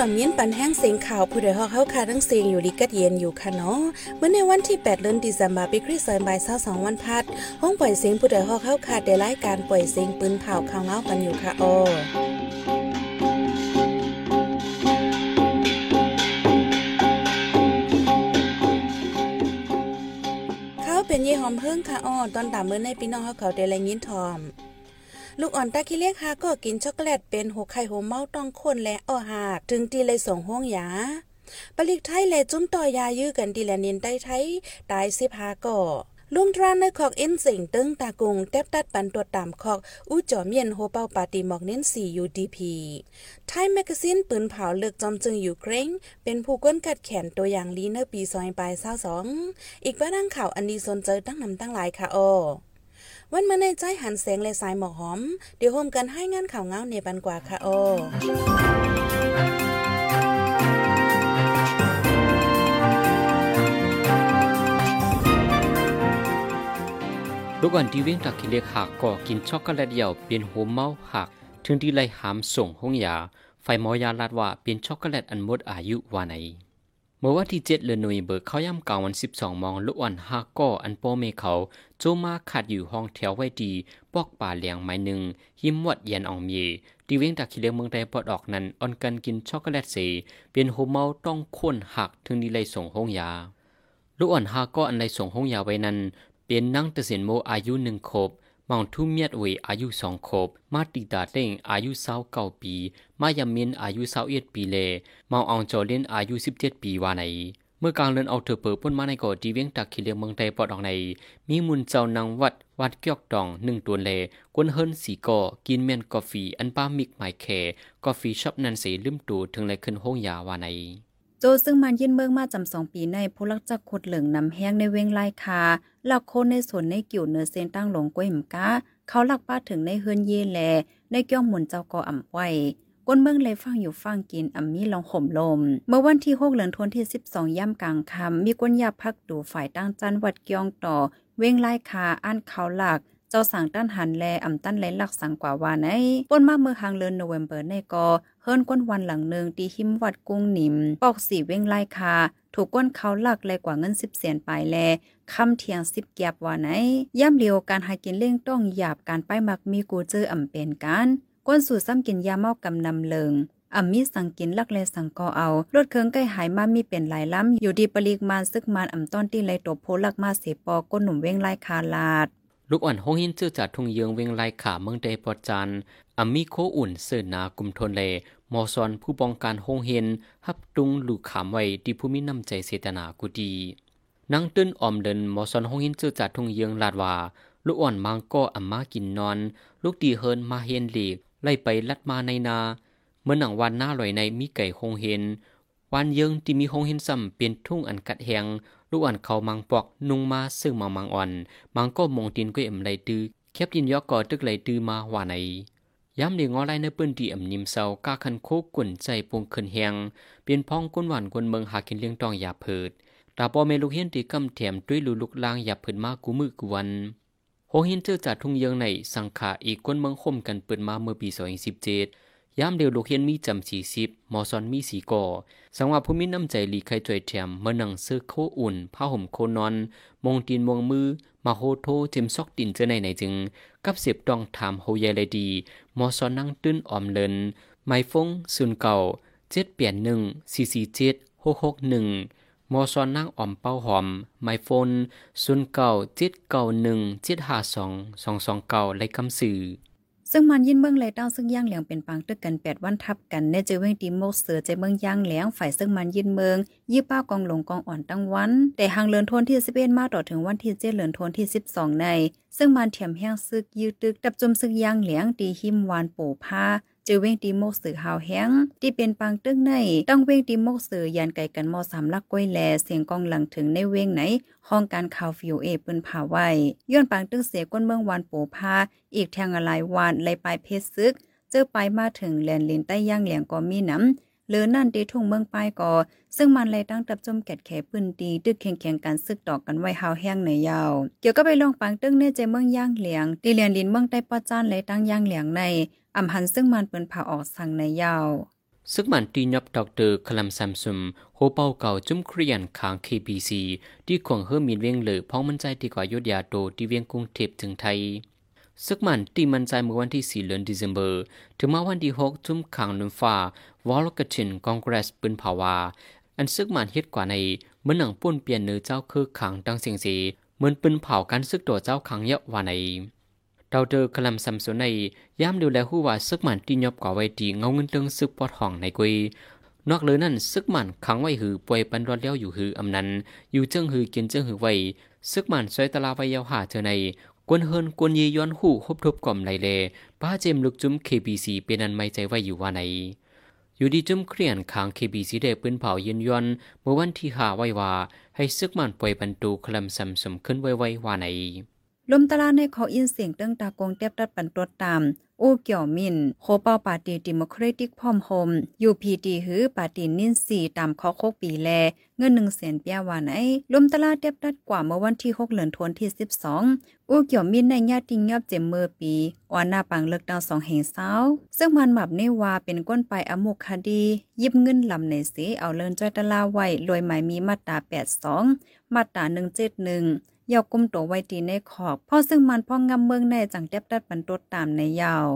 ดอมยินปันแห้งเสียงข่าวผู้ใดฮอกเฮาคาทั้งเสียงอยู่ลิกัดเย็นอยู่ค่ะเนาะเมื่อในวันที่ 8 เดือนธันวาคมปีคริสต์ศักราช22วันพัดห้องปล่อยเสียงผู้ใดฮอกเฮาคาได้รายการปล่อยเสียงปืนเผาข่าวเงากันอยู่ค่ะอ้อเขาเป็นเย่หอมเฮิงค่ะอ้อตอนตามมื้อในพี่น้องเฮาเขาได้แลยินทอม ลูกอ่อนตาขี้เล็กฮาก็กินช็อกโกแลตเป็นหัวไข่หัวเมาต้องคนและอ้อหากถึงตีเลยส่งห้องยาปลิกไทยและจุ้มต่อยายื้อกันดีแลนินใต้ไทยตายสิบหาก่อลุงทรานในขอกเอ็นสิงตึงตากุงแทบตัดปันตัวตามขอกอู้จอมเย็นโฮเป้าปาติหมอกเน้นสี่ยูดีพีไทยแมกซีนปืนเผาเลือกจอมจึงอยู่เคร่งเป็นผู้ก้นกัดแขนตัวอย่างลีเนอร์ปีซอยปลายเศร้าสองอีกว่าดังข่าวอันดีสนเจอตั้งนำตั้งหลายค่ะออ วันมาในใจหันแสงและสายหมอกหอม เดี๋ยวโฮมกันให้งานข่าวเงาในบันกว่าค่ะโอลูกอ่อนที่วิ่งตักกิเลกหักก็กินช็อกโกแลตเหี่ยวเป็นหัวเมาหัก ถึงที่ไล่หามส่งห้องยา ไฟหมอยาลาดว่าเป็นช็อกโกแลตอันหมดอายุว่าไหน เมื่อวันที่เจ็ดเดือนหน่วยเบิกเขาย่ำกลางวันสิบสองมองลูกอ่อนหักก็อันโปเมเขาโจมาขัดอยู่ห้องแถวไว้ดีปอกป่าเลียงไม้หนึ่งหิมวัดเย็นอองเมที่เว้งตักกิเลเมืองใดปอดออกนั้นออนกันกินช็อกโกแลตเสเป็นหัวเมาต้องค้นหักถึงที่ไล่ส่งห้องยาลูกอ่อนหักก็อันไลส่งห้องยาไว้นั้นเป็นนั่งเตเสียนโมอายุหนึ่งขบ มองทุ่มเมียดเวอายุสองขบมาติดาเต้งอายุเศร้าเก้าปีมายามินอายุเศร้าเอ็ดปีเลมองอองจอเล่นอายุสิบเจ็ดปีวาไหนเมื่อกลางเดินเอาเธอเปิดป้นมาในก่อดีเวียงตักขีเลียงเมืองไทยปอดออกในมีมุนเจ้านางวัดวัดเกียกดองหนึ่งตัวเลกวนเฮิรนสีก่อกินเมียนกาแฟอันป้ามิกหมายแคกาแฟช็อปนันเสลืมตูถึงเลยขึ้นห้องยาวาไหน โจซึ่งมันยื่นเมืองมาจำสองปีในผู้ลักจักขุดเหลืองนำแห้งในเวงไล่คาหลักโคนในสวนในกิ่วเนื้อเซนตั้งหลงก้วยหมกาเขาหลักป้าถึงในเฮือนเยแล ในเกี้ยวหมุนเจ้าก็อ่ำไว้ก้นเมืองเลยฟังอยู่ฟังกินอ่ำมีลองข่มลม เมื่อวันที่6เดือนธันวาคมที่12ย่ำกลางคำมีก้นยาพักดูฝ่ายตั้งจันวัดเกียงต่อ เวงไล่คาอันเขาหลัก เจ้าสั่งต้านหันแลอ่ำตั้นแลหลักสังกว่าว่าในป้นมาเมื่อหางเลือนโนเวมเบอร์ในกอเฮิรนก้นวันหลังหนึ่งตีหิมวัดกุ้งหนิม ปอกสีเว้งไล่คา ถูกก้นเขาหลักเลยกว่าเงินสิบเสียนไปแลคำเทียงสิบแกบว่าไหน ย่ำเลียวการหากินเล่งต้องหยาบการป้ายมักมีกูเจออ่ำเป็นกันก้นสู่ซ้ำกินยาเมากำนำเลิงอ่ำมีสังกินลักเลสังกอเอารถเคิงใกล้หายมามีเป็นหลายล้ำอยู่ดีปริกมานซึกมานอ่ำต้อนที่ไรตัวโพลักมาเสปอก้นหนุ่มเว้งไล่คาลาด ลูกอ่อนห้องหินเจือจากทุ่งเยืองเวงไลขาเมืองเดปอจันอามีโคอุ่นเสือนากุมทนเลมอซอนผู้ป้องกันห้องเฮนฮับตุงลูกขามไว้ดีผู้มีน้ำใจเสตนากุดีนางตื้นออมเดินมอซอนห้องหินเจือจากทุ่งเยืองลาดว่าลูกอ่อนมังก็อัมมากินนอน ลูกดีเฮินมาเฮนหลีกไล่ไปลัดมาในนา เมื่อหนังวันหน้าลอยในมีไก่ห้องเฮนวันเยิงที่มีห้องเฮนซ้ำเป็นทุ่งอันกัดแหง ลูกอ่อนเขามังปอกนุงมาซึ่งมังมังอ่อน มังก็มองตินก็เอ็มไหลตื้อแคบยินยอกก่อตึกไหลตื้อมาว่าไหนย้ำเดียงอไลในเปิ้นที่อ่ำนิมเศร้ากาคันโคกวนใจปงขึ้นแหงเปลี่ยนพ้องก้นหวานกวนเมืองหากินเลี้ยงตองอย่าเพิดตาปอเมลูกเฮียนที่กำแถมด้วยลูลุกลางอย่าเพิดมากูมือกูวันโฮหินเจอจากทุ่งเยืองในสังขาอีกก้นเมืองคมกันเปิดมาเมื่อปี2017 ยามเดียวลูกเฮียนมีจำสี่สิบมอซอนมีสีก่อสังว่าผู้มีน้ำใจลีใครจ่วยแถมเมื่อนังซื้อโคอุ่น ผ้าห่มโคนอน มงตีนมงมือ มาโฮโทเจมซอกตินเจอในไหนจึง กับเสียบตองถามโฮเยเลยดีมอซอนนั่งตื้นออมเลิน ไม้ฟงซุนเก่าเจ็ดเปลี่ยนหนึ่งสี่สี่เจ็ดหกหกหนึ่งมอซอนนั่งออมเป้าหอม ไมโฟนซุนเก่าเจ็ดเก่าหนึ่งเจ็ดห้าสองสองสองเก่าไรคำสื่อ ซึ่งมันยินเมืองเลยตั้งซึ่งย่างเหลียงเป็นปังตึกกันแปดวันทับกันในเจอเวงตีโมกเสือใจเมืองย่างเหลียงฝ่ายซึ่งมันยินเมืองยี่ป้ากองหลงกองอ่อนตั้งวัน แต่หางเลือนทนที่สิบเอ็ดมาต่อถึงวันที่เจ็ดเลือนทนที่สิบสองใน ซึ่งมันเถียมแห้งซึกยืดตึกดับจุมซึ่งย่างเหลียงตีหิมวานปูผ้า จอเวงตีโมกสือหาวแห้งที่เป็นปางตึกในต้องเวงตีโมกสือยันไก่กันมอสามลักก้อยแลเสียงกองหลังถึงในเว้งไหนห้องการข่าวฟิวเอปืนผ่าไว้ย้อนปางตึกเสียก้นเมืองวานโปพาอีกแทงอะไรวานไลปลายเพชรซึก เจอไปมาถึงแลนลินใต้ย่างเหลียงก็มีน้ำหรือนั่นตีทุ่งเมืองปลายก่อ ซึ่งมันเลยตั้งตับจมแกดแขปืนตีตึกแข่งแข่งกันซึกตอกกันไว้หาวแห้งในยาว เกี่ยวก็ไปลงปางตึกเน่ใจเมืองย่างเหลียงตีเลียนลินเมืองใต้ป้อจ้านเลยตั้งย่างเหลียงใน อำหันซึ่งมันเปิ้นผ่าออกสั่งในยาวซึกมันตีนยบดอกเตอร์คลัมซัมซุมโฮเปาเก่าจุ้มเครียนคาง KBC ที่ขวงเฮอร์มีเวียงเหลือพ้องมันใจดีกว่ายุดยาโตที่เวียงกรุงเทพถึงไทยซึกมันตีมันใจเมื่อวันที่ 4 เดือนธันวาคมถึงมาวันที่ 6 จุ้มขังนุนฟ้าวอลกชินคอนเกรสปืนภาวา อันซึกมันเฮ็ดกว่าในเมื่อหนังป้นเปลี่ยนเนื้อเจ้าคือขังดังเสียงสีเหมือนปืนเผากันซึกตัวเจ้าขังเยอะว่าใน ดาวเดอร์คลัมซัมโซในย้ำดูแลหู้ว่าซึกมันตีนยบกว่าไว้ดีเงาเงินเติงซึกปอดห้องในกุยนอกเลยนั่นซึกมันขังไว้หือป่วยปันรอดเลี้ยวอยู่หืออำนั้น อยู่เจิงหือกินเจิงหือไว้ซึกมันซอยตลาไว้ยาวหาเธอในกวนเฮินกวนยีย้อนหูฮบทบก่อมไหลเลป้าเจมลุกจุ้ม KBC เป็นอันไม่ใจไว้อยู่ว่าไหน อยู่ดีจุ้มเครียนคาง KBC ได้ปืนเผายืนย้อนเมื่อวันที่หาไว้ว่า ให้ซึกมันป่วยบรรตูคลำสำสมขึ้นไว้ไว้ว่าไหน ลมตลาในขออินเสียงตั้งตากงเตียบตัดปันตัวตามโอเกี่ยวมินโคเป้าปาร์ตี้ดิโมครติกพอมโฮมยูพีดีหือปาร์ตี้นินสีตามข้อโคกปีแล เงินหนึ่งแสนเปียวานไอลมตลาเตียบตัดกว่าเมื่อวันที่หกเหลือนทวนที่สิบสองอูเกี่ยวมินในญาติงยับเจมเมอร์ปีออนหน้าปังเลิกดาวสองแห่งเศร้าซึ่งมันหมับในว่าเป็นก้นไปอมุคดี ยิบเงินลำในสีเอาเลินจ้อยตะลาไว้รวยหมายมีมาตราแปดสองมาตราหนึ่งเจ็ดหนึ่ง ยาวกุมตัวไว้ตีในขอบพ่อซึ่งมันพ่องำเมืองในจังเต็บตัดปันตดตามในยาว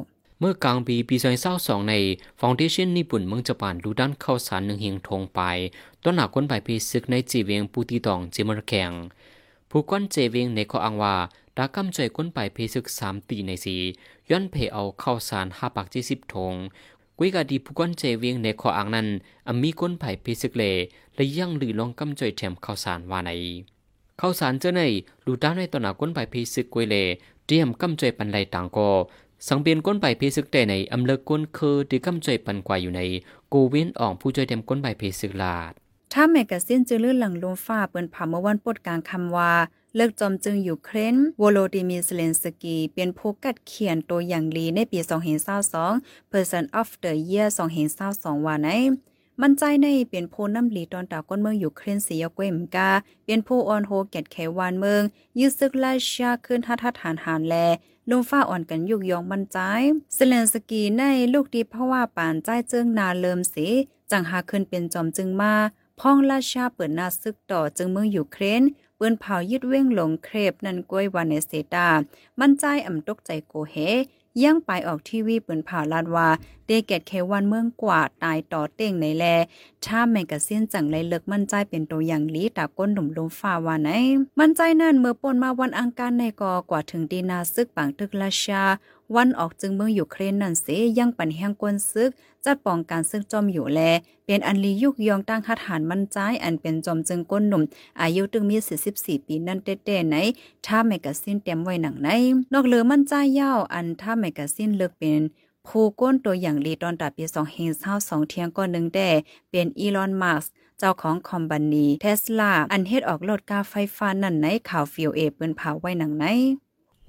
เมื่อกลางปีปีซอยเศร้าสองในฟองเดชันญี่ปุ่นเมืองญี่ปุ่นดูด้านเข้าสารหนึ่งเฮียงทงไปต้นหนาก้นใบพีซึกในจีเวียงปูตีตองจิมรแข่งผู้ก้นเจเวียงในขออังว่าดากำใจก้นไปเพซึกสามตีในสีย้อนเพเอาเข้าสารห้าปากจีสิบทงกุยกาดีผู้ก้นเจเวียงในขออังนั้นอมีก้นไผ่เพซึกเลและยังหรือลองกำใจแถมเข้าสารว่าใน ข้าสารเจ้าในลูด้าในตนาก้นใบพีซึกกวยเลเตรียมกำจอยปันไลต่างก็สังเบียนก้นใบพีซึกแต่ในอำเลิกก้นคือที่กำจอยปันกว่าอยู่ในกูวินอ่องผู้จอยเต็มก้นใบพีซึกลาดถ้าแมกกาซีนจือลื่นหลังลมฟ้าเปิ้นผ่าเมื่อวันปดกลางคำว่า เลิกจอมจึงอยู่เครนวโลดิมีเซเลนสกี เป็นผู้กัดเขียนตัวอย่างลีในปี 2022 Person of the Year 2022ว่าใน มันใจในเป็นผู้นำหลีตอนตาก้นเมืองอยู่เครนสียกเวมกา เป็นผู้ออนโฮแกดแขวานเมือง ยืดซึกไล่ชาขึ้นทัทัฐานหานแลลุงฟ้าอ่อนกันยุกยองมันใจเซเลนสกีในลูกดีเพราะว่าป่านใจเจิงนาเลิมสีจังหาขึ้นเป็นจอมจึงมาพ่องราชาเปิดนาซึกต่อจึงเมืองอยู่เครนเปืนเผายึดเว้งหลงเครบนันกล้วยวันเนเซตา มันใจอ่ำตกใจโกเฮ ย่างไปออกทีวีเปิ่นผ่าลาดว่าเดเกตเควันเมืองกว่าตายต่อเต่งในแลถ้าแมกกาซีนจังไรเลิกมั่นใจเป็นตัวอย่างลีตาก้นหนุ่มลมฟ้าว่าไหน มั่นใจนั่นเมื่อปนมาวันอังคารในกอกว่าถึงดีนาซึกปังตึกราชา วันออกจึงเมืองอยู่เครนนั่นเสยังปันแห้งกวนซึกจัดป้องการซึกจอมอยู่แล เป็นอันลียุกยองตั้งหัดหานมั่นใจอันเป็นจอมจึงก้นหนุ่ม อายุตึงมี44ปีนั่นเต้ๆไหน ถ้าแมกกาซีนเต็มไว้หนังไหน นอกเหลือมั่นใจยาวอันถ้าแมกกาซีนเลิกเป็นผู้ก้นตัวอย่างลีตอนตัดปี2เฮงเศร้า2เทียงก็หนึ่งแด่เป็นอีลอนมัสเจ้าของคอมบันนีเทสลาอันเฮ็ดออกรถกาไฟฟ้านั่นในข่าวฟิวเอเปิ้นเผาไว้หนังไหน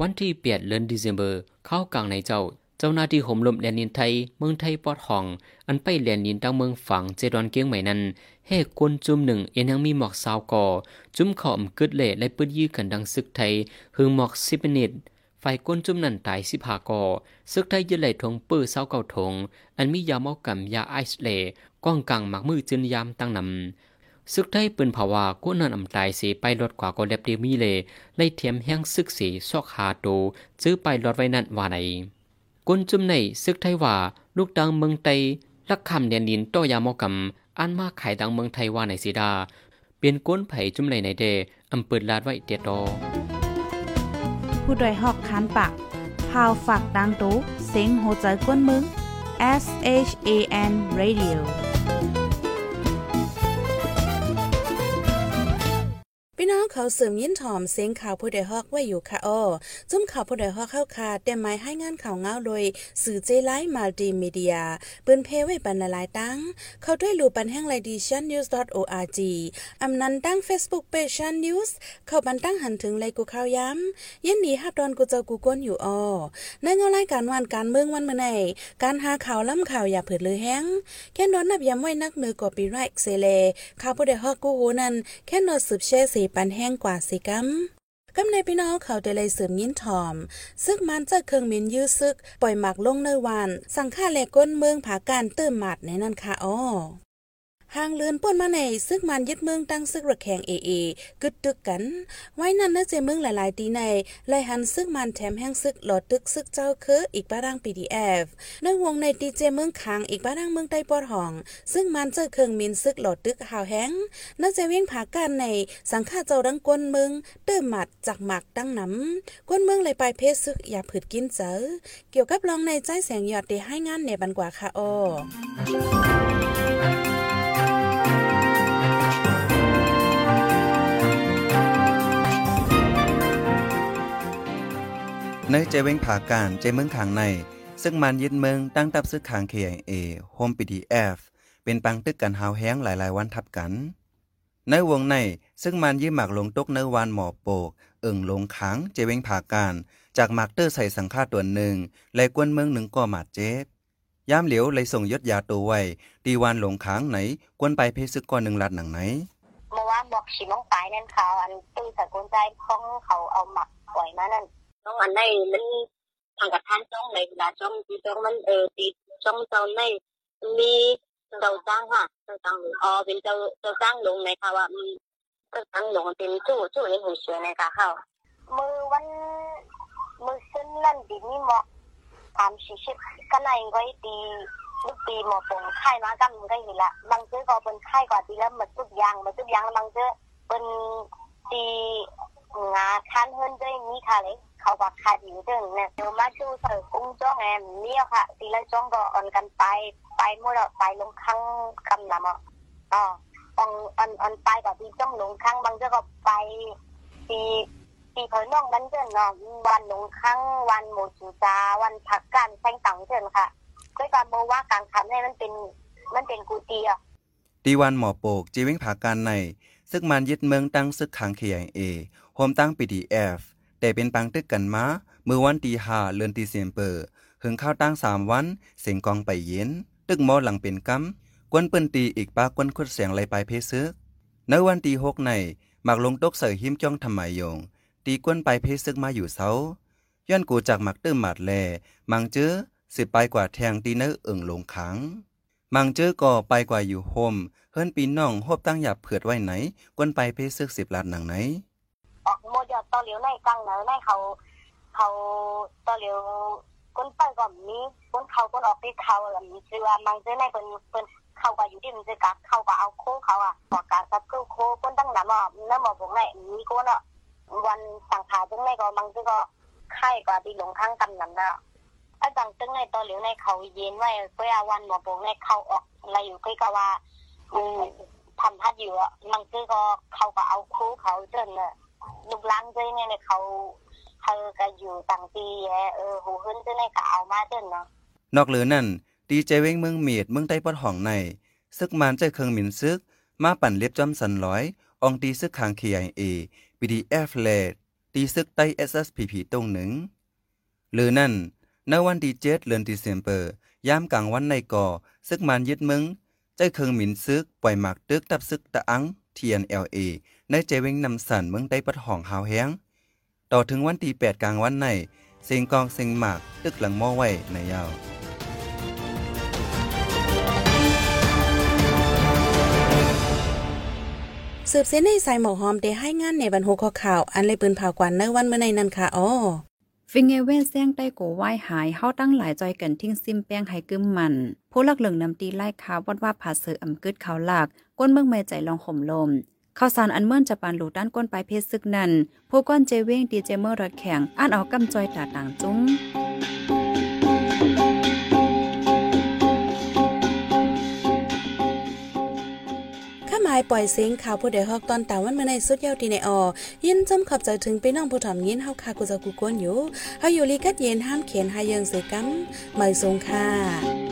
วันที่เปียดเดือนธันวาคมเข้ากลางในเจ้า เจ้าหน้าที่ห่มลมแดนนินไทย เมืองไทยปอดห้อง อันไปแลนนินตั้งเมืองฝั่งเจดอนเกียงใหม่นั้นเฮกวนจุ่มหนึ่งเอ็นยังมีหมอกสาวก่อ จุ่มขอมกึดเละและปืดยื้อกันดังซึกไทยหึงหมอกสิบนิดไฟก้นจุ่มนั่นตายสิพากอซึกไทยยึดไหลทงปื้อเศร้าเก่าทงอันมียาเมากำยาไอซ์เลก้องกังหมักมือจึนยามตั้งนำ ซึกไทยปืนภาวะก้นนันอำตายสีไปรถขวาก็เล็บเดียมีเลไล่เทียมแห้งซึกสีซอกหาโตซื้อไปรถไว้นั่นว่าไหนก้นจุ่มในซึกไทยว่า ลูกดังเมืองไตลักคำเดียนลินโตยามากำอันมาขายดังเมืองไทยว่าในสีดา เปลี่ยนก้นไผ่จุ่มไหลในเดอำเปิดลาดไว้เตียโตผู้ดยหอกคันปากพาวฝากดังตู้เซ็งโหใจกวนมึง S H A N Radio พี่น้องเขาเสริมยินถ่อมเสียงข่าวผู้ใดฮอกไว้อยู่ค่ะอ้อจุ้มข่าวผู้ใดฮอกเข้าคาแต่หมายให้งานข่าวเงาโดย สื่อเจไลฟ์มัลติมีเดียปิ้นเพไว้บรรลัยตั้ง เข้าด้วยรูปันแห่งไลดิชันนิวส์ .org อำนันตั้ง Facebook Page ชันนิวส์เข้าบันตั้งหันถึงไลกูข่าวย้ำยันดีฮับดอนกูเจ้ากูก้นอยู่อ้อในเงารายการวันการเมืองวันเมื่อไหนการหาข่าวล้ำข่าวอย่าเผิดเลยแห้งแค่นอนนับย้ำไว้นักเมือกอปีไรเซเลข่าวผู้ใดฮอกกูโหนั่นแค่นอนสืบแช่สีปันแห้งกว่าสิกัมกำในพี่น้องเขาได้เลยเสริมยินถอม ซึกมันจะเครื่องมินยื้อซึก ปล่อยหมักลงในวัน สังฆาแลก้นเมืองผาการเติมหมัดในนั่นค่ะอ้อ หางเลือนป่นมาในซึกมันยึดเมืองตั้งซึกระแขงเอเอกึดตึกกัน ไว้นั่นเนื้อเจเมืองหลายๆตีในไล่หันซึกมันแถมแห้งซึกหลอดตึกซึกเจ้าเคืออีกบ้ารัง PDF ในวงในตีเจเมืองคางอีกบ้ารังเมืองใต้ปอดห้อง ซึ่งมันเจอเครื่องมินซึกหลอดตึกหาวแห้งเนื้อเจเวียงผาการในสังฆาเจ้าดังก้นเมืองเติมหมัดจากหมักตั้งน้ำก้นเมืองเลยไปเพศซึกอย่าผืดกินเจอเกี่ยวกับลองในใจแสงหยอดได้ให้งานในบันกว่าค่ะอ้อ ในเจเวงผาการเจเมืองขางใน ซึ่งมันยึดเมืองตั้งตับซึกขาง KIA โฮม PDF เอฟเป็นปังตึกกันหาวแห้งหลายๆวันทับกัน ในวงในซึ่งมันยืมหมากลงตกเนื้อวานหมอโปก เอิ่งลงขังเจเวงผาการ จากหมากเตอร์ใส่สังฆาตัวหนึ่งและกวนเมืองหนึ่งก็หมาดเจ็บย่ามเหลียวเลยส่งยศยาตัวไว้ตีวานหลงค้างไหนกวนไปเพซึกก่อนหนึ่งลัดหนังไหนเมื่อวานบอกฉีมองไปนั่นเขาอันตื้อสกุลใจของเขาเอาหมักปล่อยมานั่น น้องอันในมันทางกับท่านจ้องในเวลาจ้องที่จ้องมันเออตีจ้องเจ้าในมีเจ้าจ้างค่ะเจ้าจ้างอ๋อเป็นเจ้าเจ้าจ้างลงในค่ะว่ามีเจ้าจ้างลงเป็นจู่จู่ในหูเสือในค่ะเข้ามือวันมือซึ่งนั่นดินี่เหมาะถามชิชิบก็ในายก็ตีลูกปีหมอปงไข่มากันมันก็เห็นละบางซื้อก็เป็นไข่กว่าดีแล้วมันตุกยางมันตุกยางบางซื้อเป็นตีงาคันเฮิรนด้วยมีค่ะเลย เขาก็ขาดอยู่เดินเนี่ยเดี๋ยวมาชูเสือกุ้งจ้องแอมเนี่ยค่ะทีละจ้องก็อ่อนกันไป ไปเมื่อเราไปลงข้างกำลำอะอ๋ออ่อนออนออนไปกับที่จ้องลงข้างบางซื้อก็ไปตีตีเผยน้องมันเดินเนาะวันลงข้างวันหมูจูจาวันพักกันแซงตังเดินค่ะด้วยการโมว่ากางคันให้มันเป็นมันเป็นกูตีอะตีวันหมอโปกจีเว้งผาการใน ซึกมันยึดเมืองตั้งซึกขัง KIA โฮมตั้ง PDF แต่เป็นปังตึกกันมาเมื่อวันตีห้าเลือนตีเซียมเปอร์หึงข้าวตั้งสามวัน เสียงกองไปเย็น ตึกมอหลังเป็นกำกวนเปิ้นตีอีกปากวนคุดเสียงไหลไปเพซึกในวันตีหกในหมักลงตกเสือหิมจ้องทำไมยง ตีกวนไปเพซึกมาอยู่เสาย้อนกูจากหมักตื้มหมัดแล มังเจอสิไปกว่าแทงตีเนื้อเอิ่งลงขัง มังเจอก็ไปกว่าอยู่โฮมเฮิรนปีน้องหบตั้งหยับเผือดไว้ไหน กวนไปเพซึกสิบลาดหนังไหน ต่อเหลียวในกลางเนอในเขา เขาต่อเหลียวก้นไปก็มีก้นเขาก้นออกที่เขาแบบมีชื่อว่ามังเจอในเปิ้นเปิ้นเขาก็อยู่ที่มันจะกักเขาก็เอาโค้เขาอะออกการซักกู้โค้ก้นตั้งหนำอะน้ำหมอบอกไหนมีก้นอะวันสังขารจังในก็มังเจอก็ไข่กว่าที่หลงข้างกำนันน่ะไอ้จังตึงในต่อเหลียวในเขาเย็นไว้เพื่อวันหมอบอกในเขาออกอะไรอยู่ก็กว่าอืมทำพัดอยู่อะมังเจอก็เขาก็เอาโค้เขาเดินเน่ะ ลูกหล้างด้วยเนี่ยเขาเขาก็อยู่ต่างปีแเออหูขึ้นด้วยเนี่ยก็เอามาเดินเนาะนอกเหลือนั่นดีใจเว้งเมืองเมียดเมืองใต้ปอดห้องในซึกมันใจเครื่องหมินซึก มาปั่นเล็บจอมสันร้อยองตีซึกขาง KIA PDF แลดตีซึกใต้ SSPP ตรงหนึ่งหรือนั่นในวันที่เจ็ดเดือนดิเซมเบอร์ยามกลางวันในก่อซึกมันยึดเมืองใจเครื่องหมินซึกปล่อยหมากตึกตับซึกตะอัง TNLA ในใจเว้งนำสันเมืองใต้ปดห้องหาวแห้งต่อถึงวันที่8กลางวันในเสียงกองเสียงหมากตึกหลังหม้อไว้ในยาวสืบเส้นในสายหมอหอมได้ให้งานในบรรโหข้อข่าว อันเลยปืนเผากวนในวันเมื่อในนั้นค่ะอ้อฟิงเงเว่นแซงใต้โกไหว้หายเฮาตั้งหลายจอยกันทิ้งซิมแป้งให้กึมมันผู้ลักเหลืองนำตีไล่คาวัดว่าผาเสืออำกึดเขาหลัก ก้นเมืองไม่ใจลองข่มลม ข้าวสารอันเมื่อนจะปานหลูด้านก้นปลายเพชรซึกนั้นผู้ก้อนเจเว้งดีเจเมอร์ระแข็งอ่านเอากำจอยตาต่างจุ้งข้าหมายปล่อยเสียงข่าวผู้ใดฮอกตอนตาวันเมื่อในสุดยาวที่ในออยินจำขับใจถึงพี่น้องผู้ถ่อมยินเฮาคากูจะกูกวนอยู่เฮาอยู่ลีกัดเย็นห้ามเขียนหายิงเสกัมไม่ทรงค่ะ